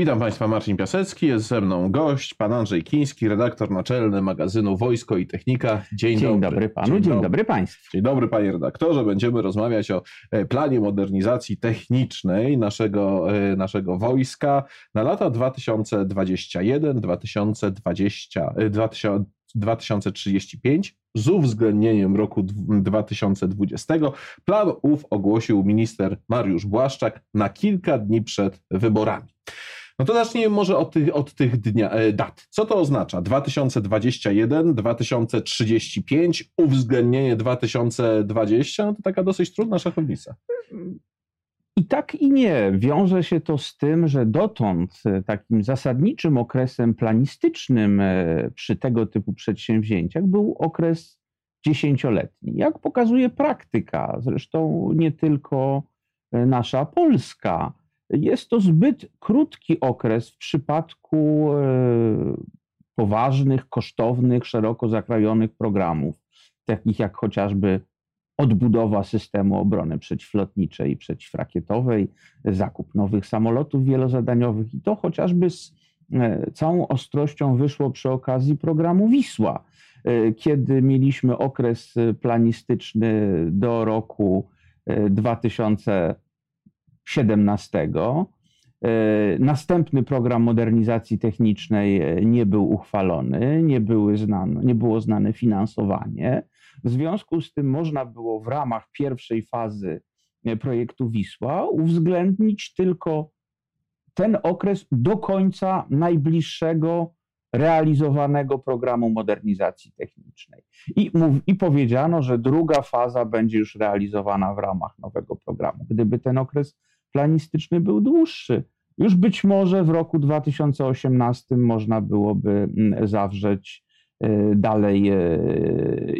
Witam Państwa, Marcin Piasecki, jest ze mną gość, pan Andrzej Kiński, redaktor naczelny magazynu Wojsko i Technika. Dzień, dzień dobry. dobry panu, dzień, dzień dobry. dobry państwu. Dzień dobry panie redaktorze, będziemy rozmawiać o e, planie modernizacji technicznej naszego, e, naszego wojska na lata 2021, 2020, 2035 z uwzględnieniem roku 2020. Plan ów ogłosił minister Mariusz Błaszczak na kilka dni przed wyborami. No to zacznijmy może od tych, od tych dnia, e, dat. Co to oznacza? 2021, 2035, uwzględnienie 2020? No to taka dosyć trudna szachownica. I tak i nie. Wiąże się to z tym, że dotąd e, takim zasadniczym okresem planistycznym e, przy tego typu przedsięwzięciach był okres dziesięcioletni. Jak pokazuje praktyka, zresztą nie tylko nasza Polska, jest to zbyt krótki okres w przypadku e, poważnych, kosztownych, szeroko zakrojonych programów, takich jak chociażby odbudowa systemu obrony przeciwlotniczej i przeciwrakietowej, zakup nowych samolotów wielozadaniowych i to chociażby z e, całą ostrością wyszło przy okazji programu Wisła, e, kiedy mieliśmy okres planistyczny do roku 2000 17. E, następny program modernizacji technicznej e, nie był uchwalony, nie, były znane, nie było znane finansowanie. W związku z tym można było w ramach pierwszej fazy e, projektu Wisła uwzględnić tylko ten okres do końca najbliższego realizowanego programu modernizacji technicznej. I, mów, I powiedziano, że druga faza będzie już realizowana w ramach nowego programu. Gdyby ten okres planistyczny był dłuższy. Już być może w roku 2018 można byłoby mm, zawrzeć e, dalej e,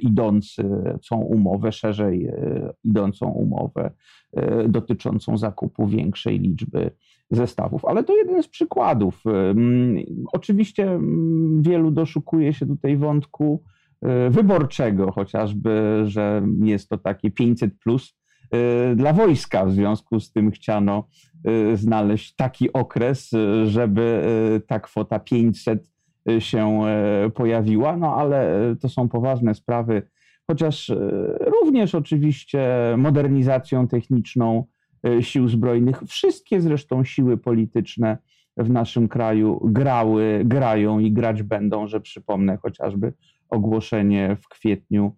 idącą umowę, szerzej e, idącą umowę dotyczącą zakupu większej liczby zestawów. Ale to jeden z przykładów. Oczywiście wielu doszukuje się tutaj wątku wyborczego, chociażby, że jest to takie 500 plus dla wojska. W związku z tym chciano y, znaleźć taki okres, y, żeby ta kwota 500 się pojawiła, no ale to są poważne sprawy, chociaż również oczywiście modernizacją techniczną sił zbrojnych. Wszystkie zresztą siły polityczne w naszym kraju grały, grają i grać będą, że przypomnę chociażby ogłoszenie w kwietniu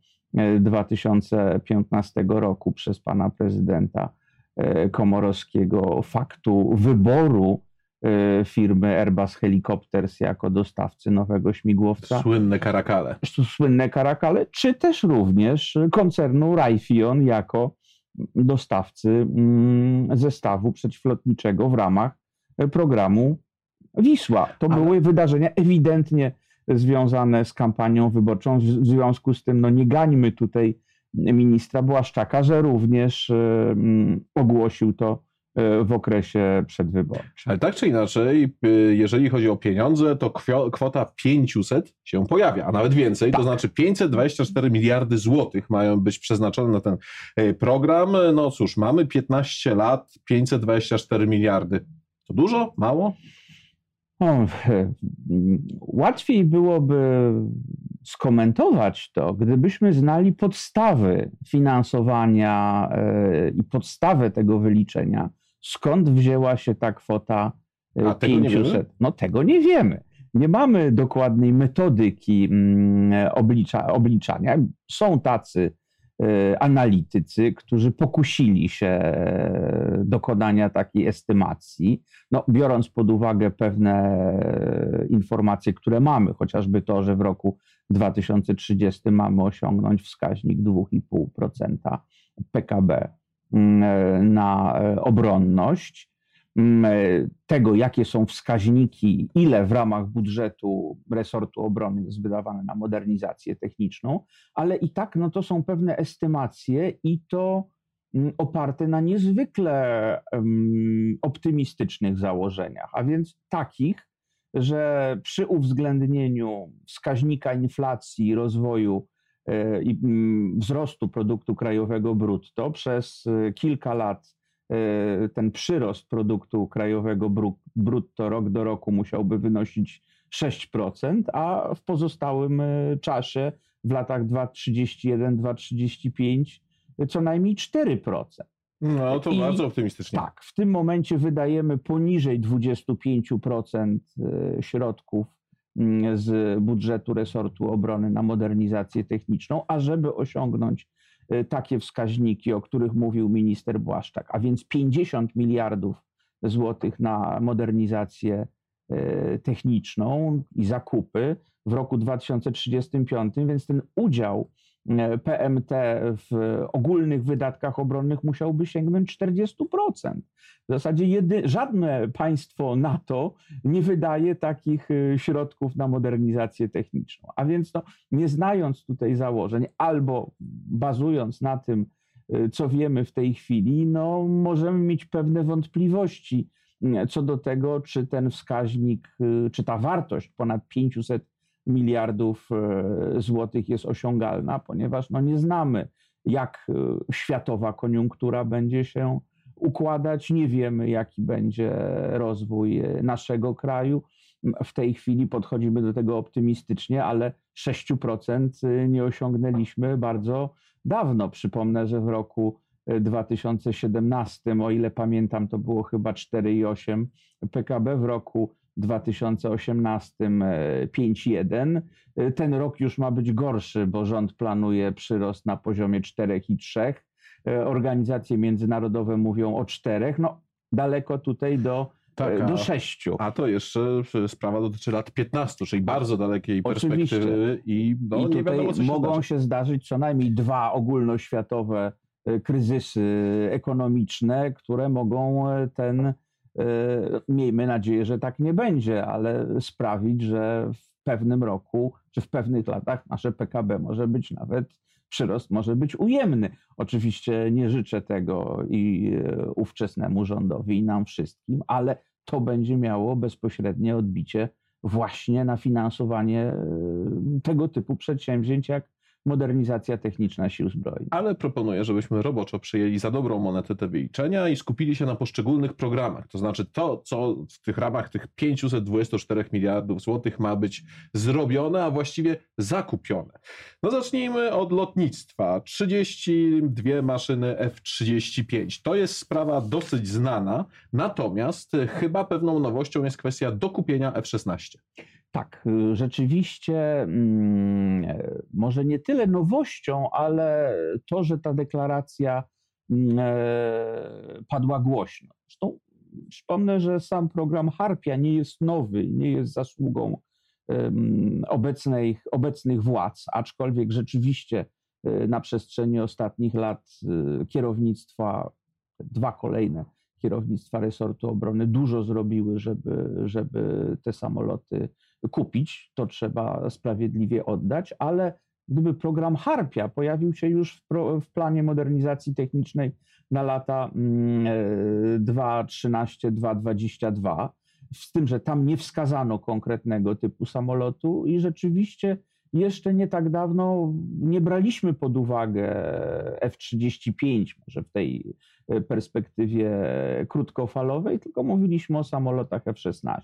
2015 roku przez pana prezydenta e, Komorowskiego faktu wyboru e, firmy Airbus Helicopters jako dostawcy nowego śmigłowca. Słynne Karakale. Słynne Karakale, czy też również koncernu Raytheon jako dostawcy mm, zestawu przeciwlotniczego w ramach programu Wisła. To Ale... były wydarzenia ewidentnie związane z kampanią wyborczą. W związku z tym no nie gańmy tutaj ministra Błaszczaka, że również e, ogłosił to e, w okresie przedwyborczym. Ale tak czy inaczej, e, jeżeli chodzi o pieniądze, to kwota 500 się pojawia, a nawet więcej, tak. to znaczy 524 miliardy złotych mają być przeznaczone na ten program. No cóż, mamy 15 lat, 524 miliardy. To dużo? Mało? No, łatwiej byłoby skomentować to, gdybyśmy znali podstawy finansowania e, i podstawę tego wyliczenia, skąd wzięła się ta kwota e, A 500. no tego nie wiemy. Nie mamy dokładnej metodyki mm, oblicza, obliczania. Są tacy analitycy, którzy pokusili się e, dokonania takiej estymacji, no, biorąc pod uwagę pewne informacje, które mamy, chociażby to, że w roku 2030 mamy osiągnąć wskaźnik 2,5% PKB mm, na e, obronność Mm, e, tego, jakie są wskaźniki, ile w ramach budżetu resortu obrony jest wydawane na modernizację techniczną, ale i tak no, to są pewne estymacje i to oparte na niezwykle optymistycznych założeniach, a więc takich, że przy uwzględnieniu wskaźnika inflacji, rozwoju e, i wzrostu produktu krajowego brutto przez e, kilka lat ten przyrost produktu krajowego brutto rok do roku musiałby wynosić 6%, a w pozostałym czasie w latach 2031-2035 co najmniej 4%. No to I bardzo optymistycznie. Tak, w tym momencie wydajemy poniżej 25% e, środków z budżetu resortu obrony na modernizację techniczną, a żeby osiągnąć e, takie wskaźniki, o których mówił minister Błaszczak, a więc 50 miliardów złotych na modernizację e, techniczną i zakupy w roku 2035, więc ten udział PMT w ogólnych wydatkach obronnych musiałby sięgnąć 40%. W zasadzie jedy, żadne państwo NATO nie wydaje takich e, środków na modernizację techniczną. A więc no, nie znając tutaj założeń, albo bazując na tym, e, co wiemy w tej chwili, no, możemy mieć pewne wątpliwości co do tego, czy ten wskaźnik, czy ta wartość ponad 500 miliardów e, złotych jest osiągalna, ponieważ no nie znamy, jak e, światowa koniunktura będzie się układać, nie wiemy, jaki będzie rozwój e, naszego kraju. W tej chwili podchodzimy do tego optymistycznie, ale 6% nie osiągnęliśmy bardzo dawno. Przypomnę, że w roku 2017, o ile pamiętam, to było chyba 4,8 PKB, w roku 2018 5,1. E, ten rok już ma być gorszy, bo rząd planuje przyrost na poziomie 4,3. E, organizacje międzynarodowe mówią o 4. No, daleko tutaj do tak, do sześciu. A to jeszcze sprawa dotyczy lat 15, czyli bardzo dalekiej Oczywiście. perspektywy i, no, I tutaj wiadomo, się mogą zdarzy. się zdarzyć co najmniej dwa ogólnoświatowe e, kryzysy ekonomiczne, które mogą ten E, miejmy nadzieję, że tak nie będzie, ale sprawić, że w pewnym roku czy w pewnych latach nasze PKB może być nawet przyrost może być ujemny. Oczywiście nie życzę tego i e, ówczesnemu rządowi, i nam wszystkim, ale to będzie miało bezpośrednie odbicie właśnie na finansowanie e, tego typu przedsięwzięć, jak modernizacja techniczna sił zbrojnych. Ale proponuję, żebyśmy roboczo przyjęli za dobrą monetę te wyliczenia i skupili się na poszczególnych programach. To znaczy to, co w tych ramach tych 524 miliardów złotych ma być zrobione, a właściwie zakupione. No zacznijmy od lotnictwa. 32 maszyny F-35. To jest sprawa dosyć znana, natomiast chyba pewną nowością jest kwestia dokupienia F-16. Tak, y, rzeczywiście mm, e, może nie tyle nowością, ale to, że ta deklaracja mm, e, padła głośno. Zresztą przypomnę, że sam program Harpia nie jest nowy, nie jest zasługą obecnych, obecnych władz, aczkolwiek rzeczywiście e, na przestrzeni ostatnich lat kierownictwa, dwa kolejne kierownictwa resortu obrony dużo zrobiły, żeby, żeby te samoloty kupić, to trzeba sprawiedliwie oddać, ale gdyby program Harpia pojawił się już w, pro, w planie modernizacji technicznej na lata 2013-2022, mm, z tym, że tam nie wskazano konkretnego typu samolotu i rzeczywiście jeszcze nie tak dawno nie braliśmy pod uwagę F-35, może w tej e, perspektywie krótkofalowej, tylko mówiliśmy o samolotach F-16.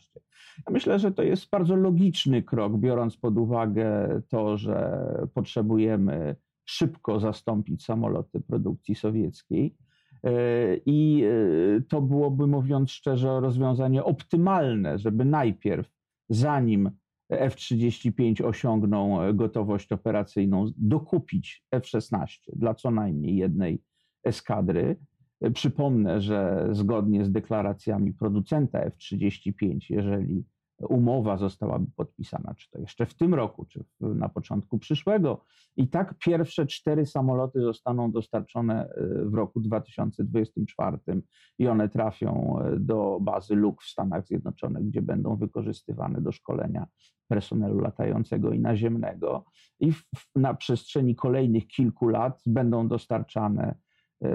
Ja myślę, że to jest bardzo logiczny krok, biorąc pod uwagę to, że potrzebujemy szybko zastąpić samoloty produkcji sowieckiej. E, I e, to byłoby, mówiąc szczerze, rozwiązanie optymalne, żeby najpierw, zanim F-35 osiągną gotowość operacyjną, dokupić F-16 dla co najmniej jednej eskadry. Przypomnę, że zgodnie z deklaracjami producenta F-35, jeżeli umowa zostałaby podpisana, czy to jeszcze w tym roku, czy na początku przyszłego. I tak pierwsze cztery samoloty zostaną dostarczone e, w roku 2024 i one trafią e, do bazy Luk w Stanach Zjednoczonych, gdzie będą wykorzystywane do szkolenia personelu latającego i naziemnego. I w, na przestrzeni kolejnych kilku lat będą dostarczane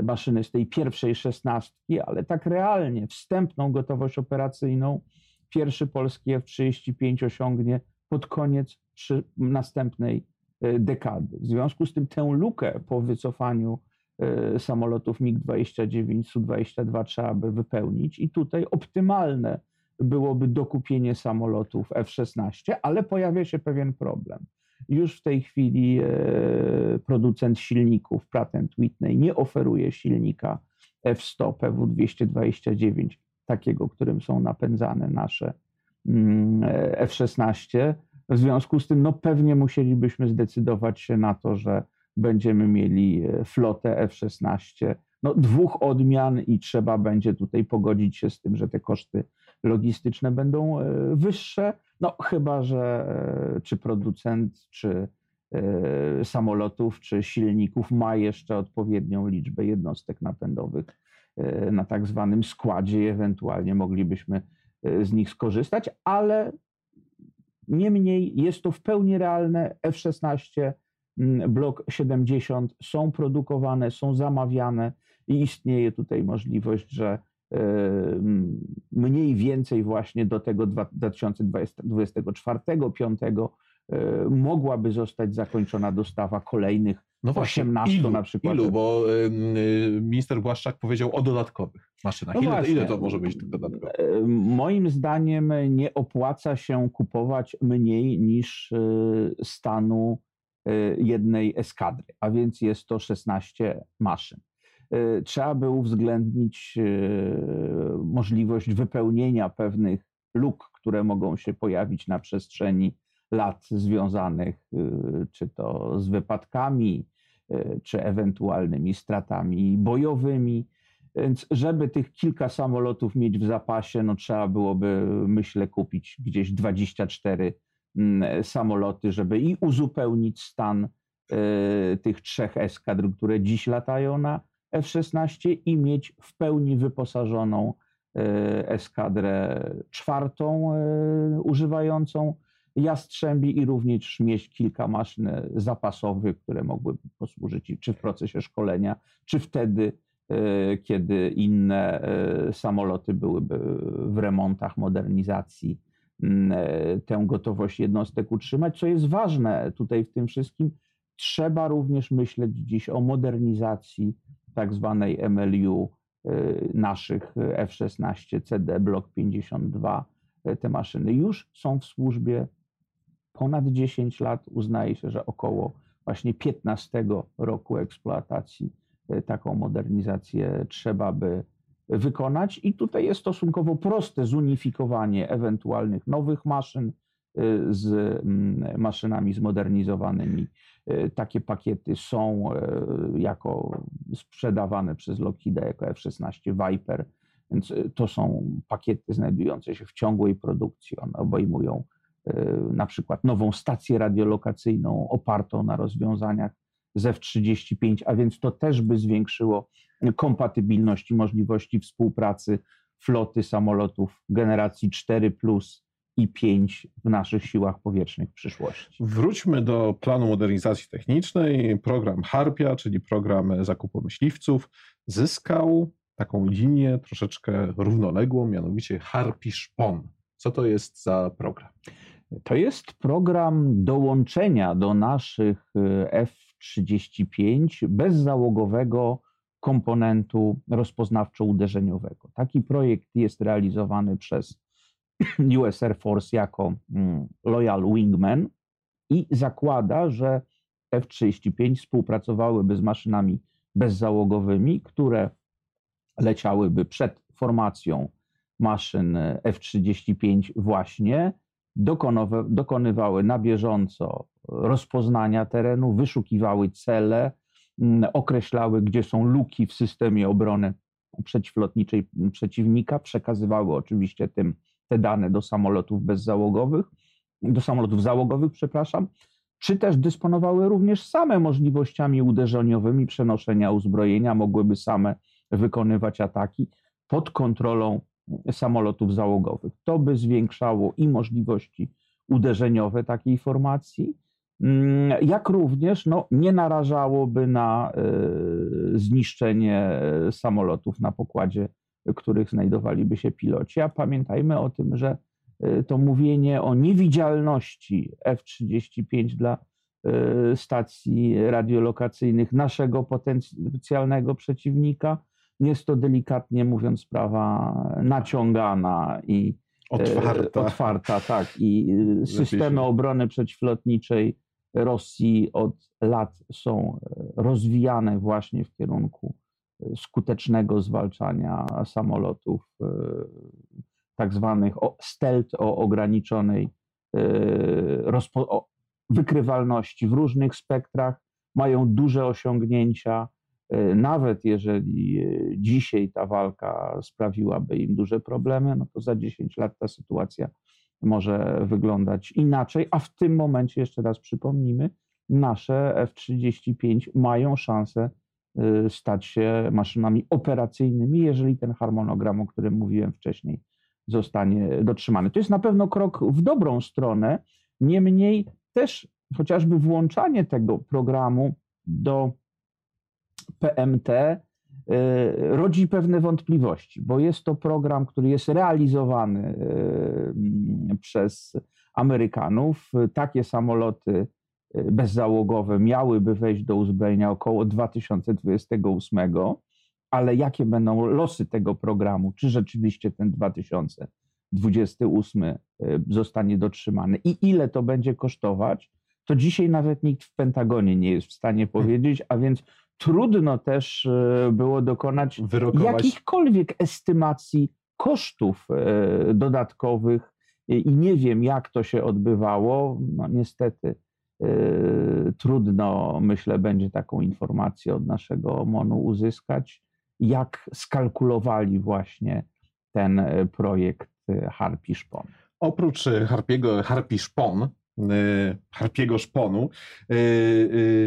maszyny z tej pierwszej szesnastki, ale tak realnie wstępną gotowość operacyjną pierwszy polski F-35 osiągnie pod koniec następnej e, dekady. W związku z tym tę lukę po wycofaniu samolotów MiG-29, Su-22 trzeba by wypełnić i tutaj optymalne byłoby dokupienie samolotów F-16, ale pojawia się pewien problem. Już w tej chwili producent silników Pratt Whitney nie oferuje silnika F-100 PW-229, takiego, którym są napędzane nasze mm, F-16. W związku z tym no, pewnie musielibyśmy zdecydować się na to, że będziemy mieli e, flotę F-16, no, dwóch odmian i trzeba będzie tutaj pogodzić się z tym, że te koszty logistyczne będą e, wyższe, no chyba, że e, czy producent, czy samolotów, czy silników ma jeszcze odpowiednią liczbę jednostek napędowych na tak zwanym składzie ewentualnie moglibyśmy z nich skorzystać, ale Niemniej jest to w pełni realne. F-16, mm, blok 70 są produkowane, są zamawiane i istnieje tutaj możliwość, że e, mniej więcej właśnie do tego 2024-2025 e, mogłaby zostać zakończona dostawa kolejnych no właśnie, 18 ilu, na przykład. Ilu, bo y, minister Błaszczak powiedział o dodatkowych maszynach. No ile, ile, to może być tych dodatkowych? E, moim zdaniem nie opłaca się kupować mniej niż y, stanu y, jednej eskadry, a więc jest to 16 maszyn. E, trzeba by uwzględnić możliwość wypełnienia pewnych luk, które mogą się pojawić na przestrzeni lat związanych czy to z wypadkami, E, czy ewentualnymi stratami bojowymi. Więc żeby tych kilka samolotów mieć w zapasie, no trzeba byłoby, myślę, kupić gdzieś 24 mm, samoloty, żeby i uzupełnić stan e, tych trzech eskadr, które dziś latają na F-16 i mieć w pełni wyposażoną e, eskadrę czwartą używającą Jastrzębi i również mieć kilka maszyn zapasowych, które mogłyby posłużyć czy w procesie szkolenia, czy wtedy, e, kiedy inne e, samoloty byłyby w remontach, modernizacji, e, tę gotowość jednostek utrzymać. Co jest ważne tutaj w tym wszystkim, trzeba również myśleć dziś o modernizacji tak zwanej MLU naszych F-16 CD Block 52. Te maszyny już są w służbie ponad 10 lat. Uznaje się, że około właśnie 15 roku eksploatacji taką modernizację trzeba by wykonać. I tutaj jest stosunkowo proste zunifikowanie ewentualnych nowych maszyn z mm, maszynami zmodernizowanymi. E, takie pakiety są jako sprzedawane przez Lockheed jako F-16 Viper, więc to są pakiety znajdujące się w ciągłej produkcji. One obejmują E, na przykład nową stację radiolokacyjną opartą na rozwiązaniach z F-35, a więc to też by zwiększyło kompatybilność i możliwości współpracy floty samolotów generacji 4 plus i 5 w naszych siłach powietrznych w przyszłości. Wróćmy do planu modernizacji technicznej. Program Harpia, czyli program zakupu myśliwców, zyskał taką linię troszeczkę równoległą, mianowicie Harpi Szpon. Co to jest za program? To jest program dołączenia do naszych y, F-35 bezzałogowego komponentu rozpoznawczo-uderzeniowego. Taki projekt jest realizowany przez US Air Force jako mm, Loyal Wingman i zakłada, że F-35 współpracowałyby z maszynami bezzałogowymi, które leciałyby przed formacją maszyn F-35 właśnie dokonywały na bieżąco rozpoznania terenu, wyszukiwały cele, mm, określały, gdzie są luki w systemie obrony przeciwlotniczej przeciwnika, przekazywały oczywiście tym te dane do samolotów bezzałogowych, do samolotów załogowych, przepraszam, czy też dysponowały również same możliwościami uderzeniowymi przenoszenia uzbrojenia, mogłyby same wykonywać ataki pod kontrolą samolotów załogowych. To by zwiększało i możliwości uderzeniowe takiej formacji, mm, jak również no, nie narażałoby na e, zniszczenie e, samolotów na pokładzie, których znajdowaliby się piloci. A pamiętajmy o tym, że e, to mówienie o niewidzialności F-35 dla stacji radiolokacyjnych naszego potencjalnego przeciwnika. Jest to delikatnie mówiąc sprawa naciągana i otwarta. otwarta tak. I systemy obrony przeciwlotniczej Rosji od lat są rozwijane właśnie w kierunku skutecznego zwalczania samolotów, e, tak zwanych stealth o ograniczonej e, wykrywalności w różnych spektrach, mają duże osiągnięcia. E, nawet jeżeli dzisiaj ta walka sprawiłaby im duże problemy, no to za 10 lat ta sytuacja może wyglądać inaczej, a w tym momencie, jeszcze raz przypomnijmy, nasze F-35 mają szansę stać się maszynami operacyjnymi, jeżeli ten harmonogram, o którym mówiłem wcześniej, zostanie dotrzymany. To jest na pewno krok w dobrą stronę, niemniej też chociażby włączanie tego programu do PMT y, rodzi pewne wątpliwości, bo jest to program, który jest realizowany y, przez Amerykanów. Takie samoloty bezzałogowe miałyby wejść do uzbrojenia około 2028, ale jakie będą losy tego programu? Czy rzeczywiście ten 2028 e, zostanie dotrzymany i ile to będzie kosztować? To dzisiaj nawet nikt w Pentagonie nie jest w stanie powiedzieć, a więc trudno też e, było dokonać Wyrokować. jakichkolwiek estymacji kosztów e, dodatkowych i nie wiem, jak to się odbywało. No niestety trudno, myślę, będzie taką informację od naszego MONU uzyskać, jak skalkulowali właśnie ten y, projekt y, Harpi Szpon. Oprócz Harpiego, Harpi Szpon, Harpiego Szponu,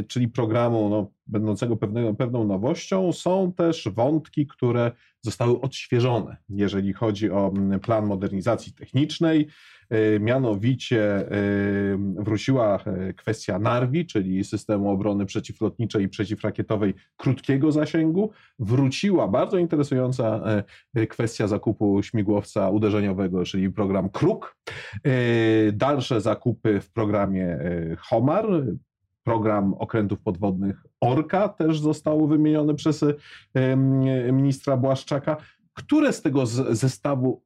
czyli programu no, będącego pewnego, pewną nowością, są też wątki, które zostały odświeżone, jeżeli chodzi o plan modernizacji technicznej. E, mianowicie e, wróciła e, kwestia Narwi, czyli systemu obrony przeciwlotniczej i przeciwrakietowej krótkiego zasięgu. Wróciła bardzo interesująca kwestia zakupu śmigłowca uderzeniowego, czyli program Kruk. Dalsze zakupy w programie Homar, program okrętów podwodnych Orka też został wymieniony przez ministra Błaszczaka. Które z tego zestawu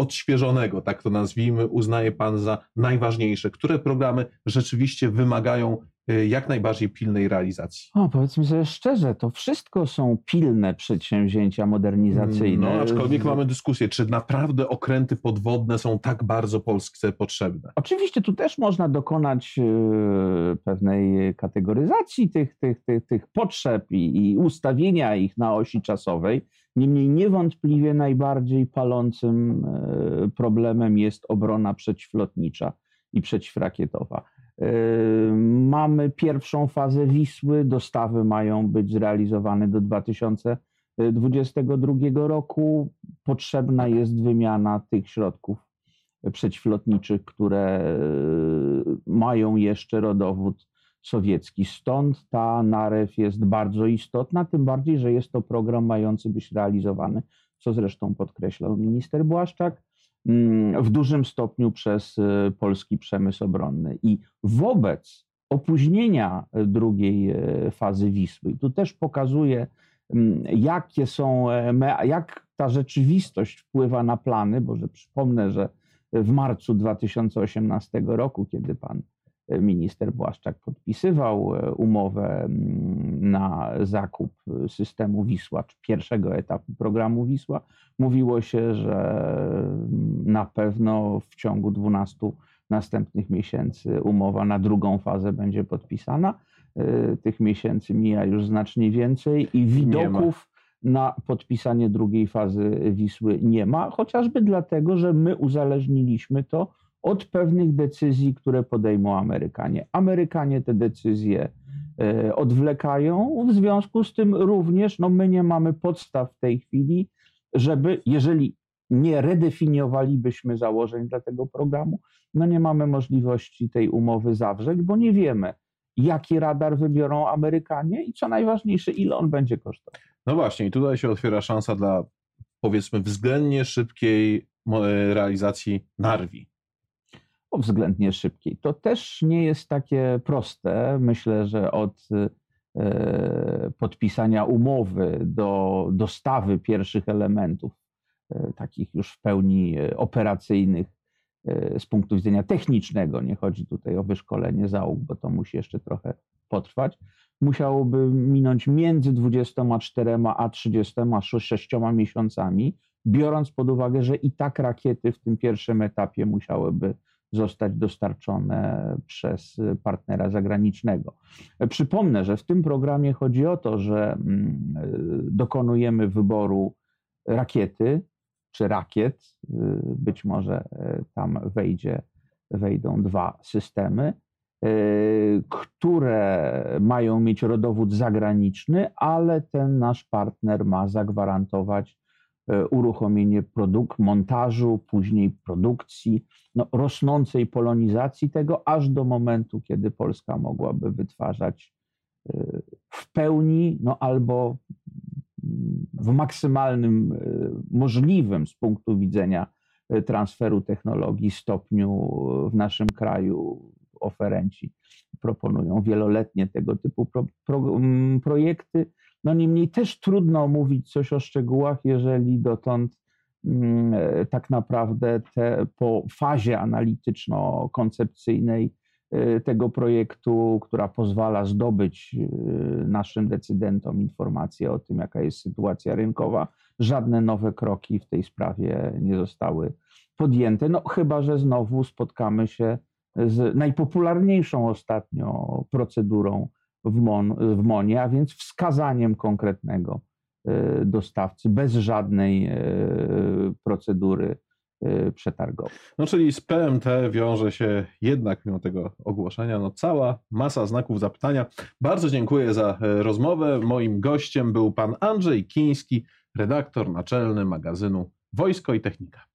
odświeżonego, tak to nazwijmy, uznaje Pan za najważniejsze? Które programy rzeczywiście wymagają jak najbardziej pilnej realizacji? O, powiedzmy sobie szczerze, to wszystko są pilne przedsięwzięcia modernizacyjne. No, aczkolwiek mamy dyskusję, czy naprawdę okręty podwodne są tak bardzo Polsce potrzebne? Oczywiście tu też można dokonać y, pewnej kategoryzacji tych, tych, tych, tych potrzeb i, i ustawienia ich na osi czasowej. Niemniej niewątpliwie najbardziej palącym e, problemem jest obrona przeciwlotnicza i przeciwrakietowa. E, mamy pierwszą fazę Wisły, dostawy mają być zrealizowane do 2022 roku. Potrzebna jest wymiana tych środków przeciwlotniczych, które e, mają jeszcze rodowód sowiecki. Stąd ta narew jest bardzo istotna, tym bardziej, że jest to program mający być realizowany, co zresztą podkreślał minister Błaszczak, w dużym stopniu przez y, polski przemysł obronny. I wobec opóźnienia drugiej y, fazy Wisły, tu też pokazuje, mm, jakie są, e, jak ta rzeczywistość wpływa na plany, bo że przypomnę, że w marcu 2018 roku, kiedy pan minister Błaszczak podpisywał e, umowę mm, na zakup systemu Wisła, czy pierwszego etapu programu Wisła, mówiło się, że mm, na pewno w ciągu 12 następnych miesięcy umowa na drugą fazę będzie podpisana. E, tych miesięcy mija już znacznie więcej i widoków na podpisanie drugiej fazy Wisły nie ma, chociażby dlatego, że my uzależniliśmy to od pewnych decyzji, które podejmą Amerykanie. Amerykanie te decyzje e, odwlekają, w związku z tym również no, my nie mamy podstaw w tej chwili, żeby, jeżeli nie redefiniowalibyśmy założeń dla tego programu, no nie mamy możliwości tej umowy zawrzeć, bo nie wiemy, jaki radar wybiorą Amerykanie i co najważniejsze, ile on będzie kosztował. No właśnie, i tutaj się otwiera szansa dla powiedzmy względnie szybkiej realizacji Narwi. O względnie szybkiej. To też nie jest takie proste. Myślę, że od e, podpisania umowy do dostawy pierwszych elementów, e, takich już w pełni e, operacyjnych z punktu widzenia technicznego, nie chodzi tutaj o wyszkolenie załóg, bo to musi jeszcze trochę potrwać, musiałoby minąć między 24 a 36 miesiącami, biorąc pod uwagę, że i tak rakiety w tym pierwszym etapie musiałyby zostać dostarczone przez partnera zagranicznego. Przypomnę, że w tym programie chodzi o to, że mm, dokonujemy wyboru rakiety czy rakiet, być może tam wejdzie, wejdą dwa systemy, które mają mieć rodowód zagraniczny, ale ten nasz partner ma zagwarantować E, uruchomienie produkt, montażu, później produkcji, no, rosnącej polonizacji tego, aż do momentu, kiedy Polska mogłaby wytwarzać e, w pełni, no albo w maksymalnym e, możliwym z punktu widzenia transferu technologii stopniu w naszym kraju oferenci proponują wieloletnie tego typu pro, pro, projekty. No niemniej też trudno mówić coś o szczegółach, jeżeli dotąd mm, e, tak naprawdę te, po fazie analityczno-koncepcyjnej e, tego projektu, która pozwala zdobyć e, naszym decydentom informacje o tym, jaka jest sytuacja rynkowa, żadne nowe kroki w tej sprawie nie zostały podjęte. No chyba, że znowu spotkamy się z najpopularniejszą ostatnio procedurą w, MON, w MONie, a więc wskazaniem konkretnego e, dostawcy bez żadnej e, procedury e, przetargowej. No czyli z PMT wiąże się jednak mimo tego ogłoszenia no cała masa znaków zapytania. Bardzo dziękuję za rozmowę. Moim gościem był pan Andrzej Kiński, redaktor naczelny magazynu Wojsko i Technika.